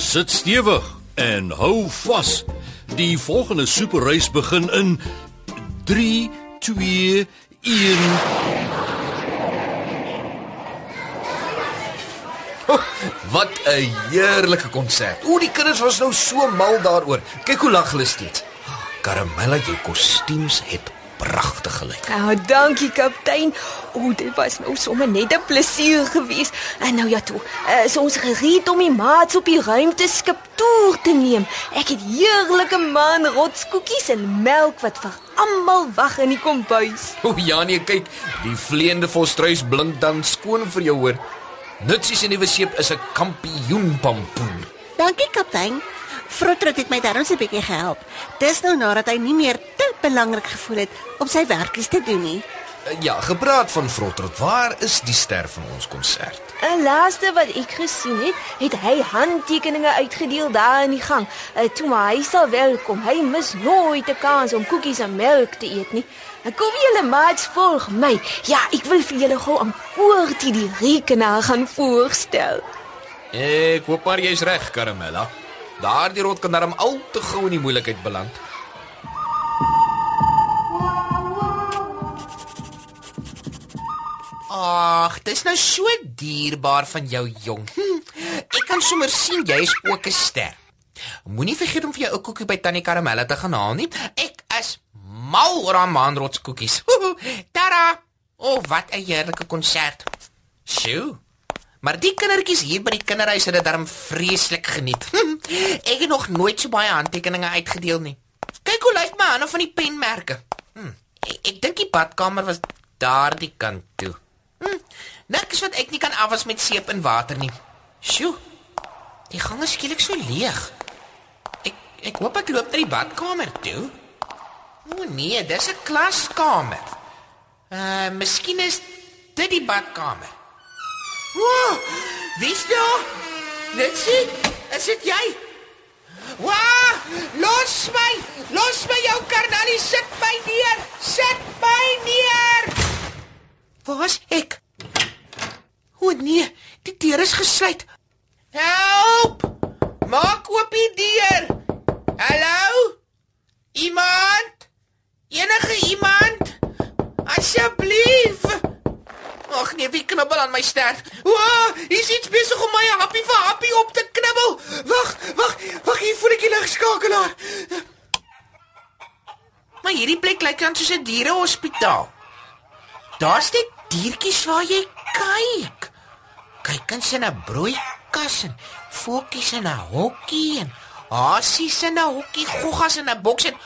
Sit stewig en hou vas. Die volgende superreis begin in 3 2 1 Wat 'n heerlike konsert. O, die kinders was nou so mal daaroor. Kyk hoe lag hulle steeds. Karamella, jou kostuums het pragtig gelyk. Nou, dankie kaptein. O, dit was nou sommer net 'n plesier geweest. En nou ja toe, is ons gereed om die maats op die ruimteskip toer te neem. Ek het heerlike maanrotskoekies en melk wat vir almal wag in die kombuis. O ja nee, kyk, die vleiende volstruis blink dan skoon vir jou hoor. Nutsie se nuwe seep is 'n kampioen pampoen. Dankie kaptein. Frotrot het my darm 'n bietjie gehelp. Dis nou nadat hy nie meer belangrik gevoel het om sy werkies te doen nie. Ja, gepraat van Frotrot, waar is die ster van ons konsert? En laaste wat ek gesien het, het hy handtekeninge uitgedeel daar in die gang. Uh, toe maar hy sal welkom. Hy mis nooit 'n kans om koekies en melk te eet nie. En kom julle maats volg my. Ja, ek wil vir julle gou aan Poortie die rekenaar gaan voorstel. Ek hoop maar jy's reg, Karamella. Daardie rot kan darm al te gou in die moeilikheid beland. Ag, dis nou so dierbaar van jou jong. Hm, ek kan sommer sien jy is ook 'n ster. Moenie vergeet om vir jou ou koekie by Tannie Karamella te gaan haal nie. Ek is mal oor haar maanrotskoekies. Tara! O, oh, wat 'n heerlike konsert. Sjoe. Maar die kindertjies hier by die kinderhuis het dit darm vreeslik geniet. ek het nog nooit so baie handtekeninge uitgedeel nie. Kyk hoe lyk my hande van die penmerke. Hm, ek, ek dink die badkamer was daardie kant toe. Niks wat ek nie kan afwas met seep en water nie. Sjoe. Die gang is skielik so leeg. Ek ek hoop ek loop na die badkamer toe. O nee, dis 'n klaskamer. Uh, miskien is dit die badkamer. Wow! Wie's daar? Net sien, is dit jy? Wow! Los my! Los my jou karnalie, sit my neer! Sit my neer! Waar's ek? O nee, die deur is gesluit. Help! Maak oop die deur. Hallo? Iemand? Enige iemand? Asseblief! Ag nee, wie knibbel aan my stert? O, hier's iets besig om my happie vir happie op te knibbel. Wag, wag, wag hier voor ek die ligskakelaar. Maar hierdie plek lyk aan soos 'n dierehospitaal. Daar's net diertjies waar jy kyk. Kykens in 'n broeikas en voeltjies in 'n hokkie en hasies in 'n hokkie, goggas in 'n boks en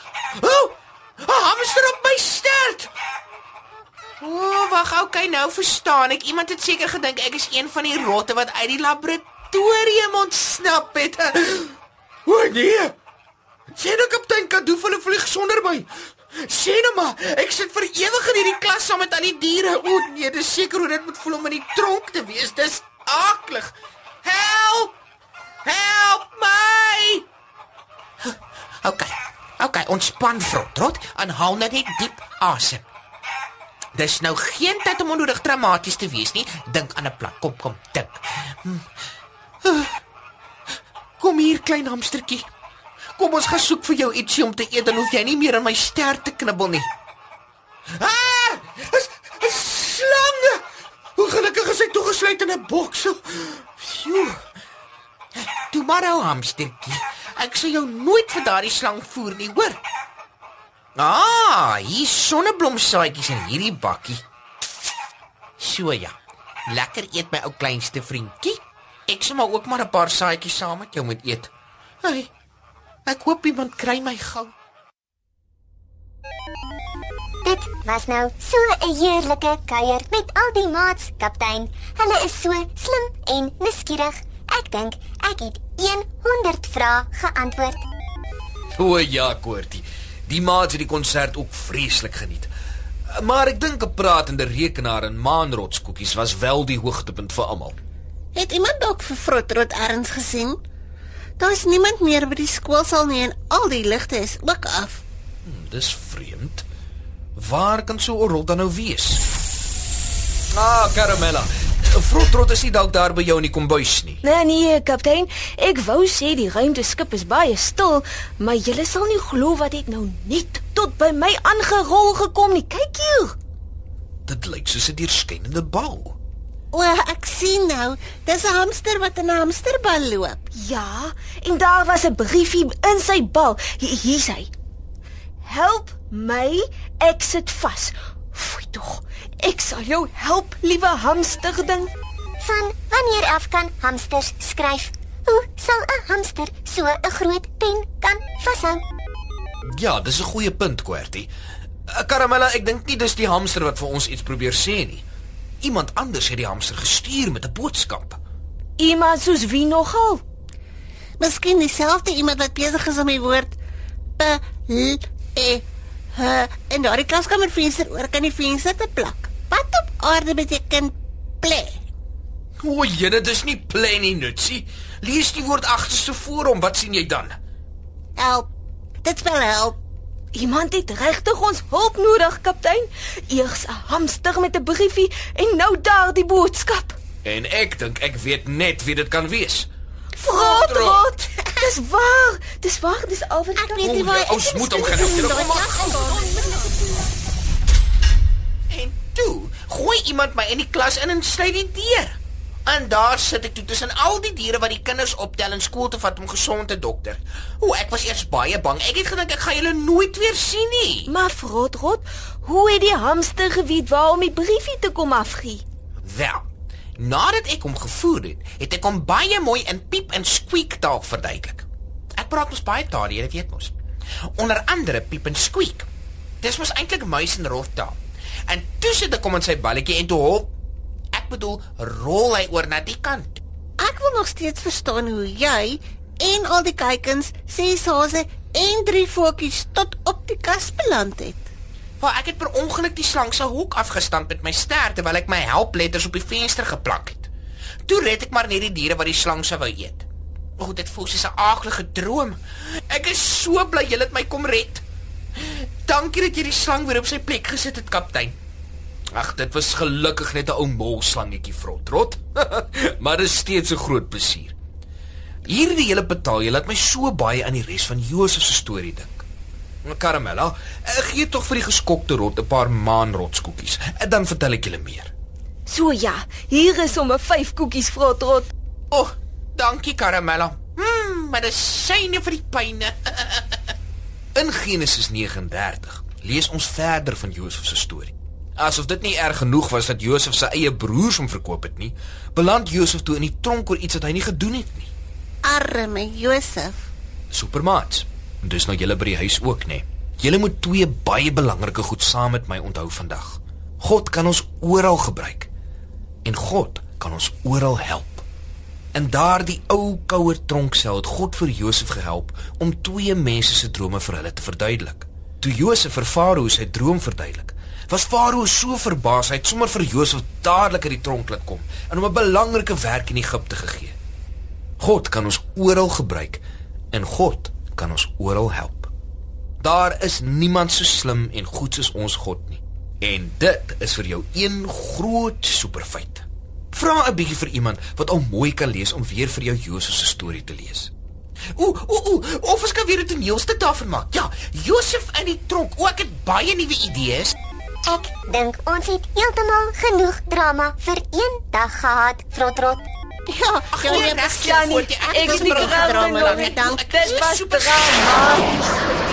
O! Oh, 'n hamster op my stert. O, oh, wag, okay, nou verstaan ek. Iemand het seker gedink ek is een van die rotte wat uit die laboratorium ontsnap het. O oh, nee. Sien nou kaptein Kadoof hulle vlieg sonder my. Sien nou maar, ek sit vir ewig in hierdie klas saam met al die diere. O oh, nee, dis seker hoe dit moet voel om in die tronk te wees. Dis aklig. Help! Help my! Okay. Okay, ontspan vrot, en haal net diep asem. Dis nou geen tyd om onnodig dramaties te wees nie. Dink aan 'n plan. Kom, kom, dink. Kom hier, klein hamstertjie. Kom ons gaan soek vir jou ietsie om te eet, dan hoef jy nie meer aan my ster te knibbel nie. Ah! 'n Slang! Hoe gelukkig is hy toegesluit in 'n boks. Sjoe. Toe maar ou hamstertjie. Ek sal jou nooit vir daardie slang voer nie, hoor? Ah, hier sonneblomsaadjies in hierdie bakkie. So ja. Lekker eet my ou kleinste vriendjie. Ek sal maar ook maar 'n paar saadjies saam met jou moet eet. Hey. Ek hoop iemand kry my gou. Was nou so 'n heerlike kuier met al die maats, kaptein. Hulle is so slim en nuuskierig. Ek dink ek het 100 vrae geantwoord. O ja, Koortie. Die maats het die konsert ook vreeslik geniet. Maar ek dink 'n pratende rekenaar en maanrotskoekies was wel die hoogtepunt vir almal. Het iemand dalk vir Frotrot erns gesien? Daar's niemand meer by die skoolsaal nie en al die ligte is ook af. Hm, dis vreemd. Waar kan so 'n rol dan nou wees? Ah, Caramella. Frotrot is nie dalk daar by jou in die kombuis nie. Nee nee, kaptein, ek wou sê die ruimteskip is baie stil, maar julle sal nie glo wat het nou net tot by my aangerol gekom nie. Kyk hier. Dit lyk soos 'n deurskynende bal. O, ek sien nou, dis 'n hamster wat in 'n hamsterbal loop. Ja, en daar was 'n briefie in sy bal. Hier hier sê: Help my, ek sit vas. Foei tog. Ek sal jou help, liewe hamster ding. Van wanneer af kan hamsters skryf? Hoe sal 'n hamster so 'n groot pen kan vashou? Ja, dis 'n goeie punt, Koortie. Caramella, ek dink nie dis die hamster wat vir ons iets probeer sê nie. Iemand anders het die hamster gestuur met 'n boodskap. Iemand soos wie nogal? Miskien dieselfde iemand wat besig is om die woord p l e h in daardie klaskamervenster oor kan die venster te plak. Wat op aarde beteken plek? O, jene, dis nie plan nie, Nutsie. Lees die woord agterste voor hom, wat sien jy dan? Help. Dit spel help. Iemand het regtig ons hulp nodig, kaptein. Eers 'n hamster met 'n briefie en nou daardie boodskap. En ek dink ek weet net wie dit kan wees. Frotrot. Dis waar. Dis waar, dis al wat Ek weet nie waar ons moet hom gaan help. Kom maar. En toe gooi iemand my in die klas in en sluit die deur. En daar sit ek toe tussen al die diere wat die kinders optel in skool te vat om gesond te dokter. O, ek was eers baie bang. Ek het gedink ek gaan julle nooit weer sien nie. Maar Frotrot, hoe het die hamster geweet waar om die briefie te kom afgee? Wel, nadat ek hom gevoer het, het ek hom baie mooi in piep en squeak taal verduidelik. Ek praat mos baie tale, jy weet mos. Onder andere piep en squeak. Dis mos eintlik muis en rot taal. En toe sit ek hom in sy balletjie en toe hol ek bedoel rol hy oor na die kant. Ek wil nog steeds verstaan hoe jy en al die kykens, ses hase en drie voetjies tot op die kas beland het. Maar ek het per ongeluk die slang se hoek afgestamp met my ster terwyl ek my helpletters op die venster geplak het. Toe red ek maar net die diere wat die slang sou wou eet. O, dit voel soos 'n aardige droom. Ek is so bly jy het my kom red. Dankie dat jy die slang weer op sy plek gesit het, kaptein. Ag, dit was gelukkig net 'n ou molslangetjie Frotrot. maar dit is steeds 'n groot plesier. Hierdie hele betaalje laat my so baie aan die res van Josef se storie dink. Caramella, ek gee tog vir die geskokte rot 'n paar maanrotskoekies. En dan vertel ek julle meer. So ja, hier is sommer 5 koekies Frotrot. O, oh, dankie Caramella. Mmm, maar dis syne vir die pyne. In Genesis 39 lees ons verder van Josef se storie. Asof dit nie erg genoeg was dat Josef sy eie broers hom verkoop het nie, beland Josef toe in die tronk oor iets wat hy nie gedoen het nie. Arme Josef. Supermaats. En dis nou julle by die huis ook, nê? Julle moet twee baie belangrike goed saam met my onthou vandag. God kan ons oral gebruik en God kan ons oral help. In daardie ou koue tronksel het God vir Josef gehelp om twee mense se drome vir hulle te verduidelik. Toe Josef vir Farao sy droom verduidelik, was Farao so verbaas hy het sommer vir Josef dadelik uit die tronk laat kom en hom 'n belangrike werk in Egipte gegee. God kan ons oral gebruik en God kan ons oral help. Daar is niemand so slim en goed soos ons God nie. En dit is vir jou een groot superfeit. Vra 'n bietjie vir iemand wat al mooi kan lees om weer vir jou Josef se storie te lees. Ooh, ooh, ooh, of ons kan weer 'n toneelstuk daarvan maak. Ja, Josef in die tronk. O, ek het baie nuwe idees. Ek dink ons het heeltemal genoeg drama vir een dag gehad, Frotrot. Ja, Ag, jy nee, het reg, Ja, nie, Voortie, ek ek is is nie beroerd gedra drama met nie, nie. dank. Dit was Super- dramatisch.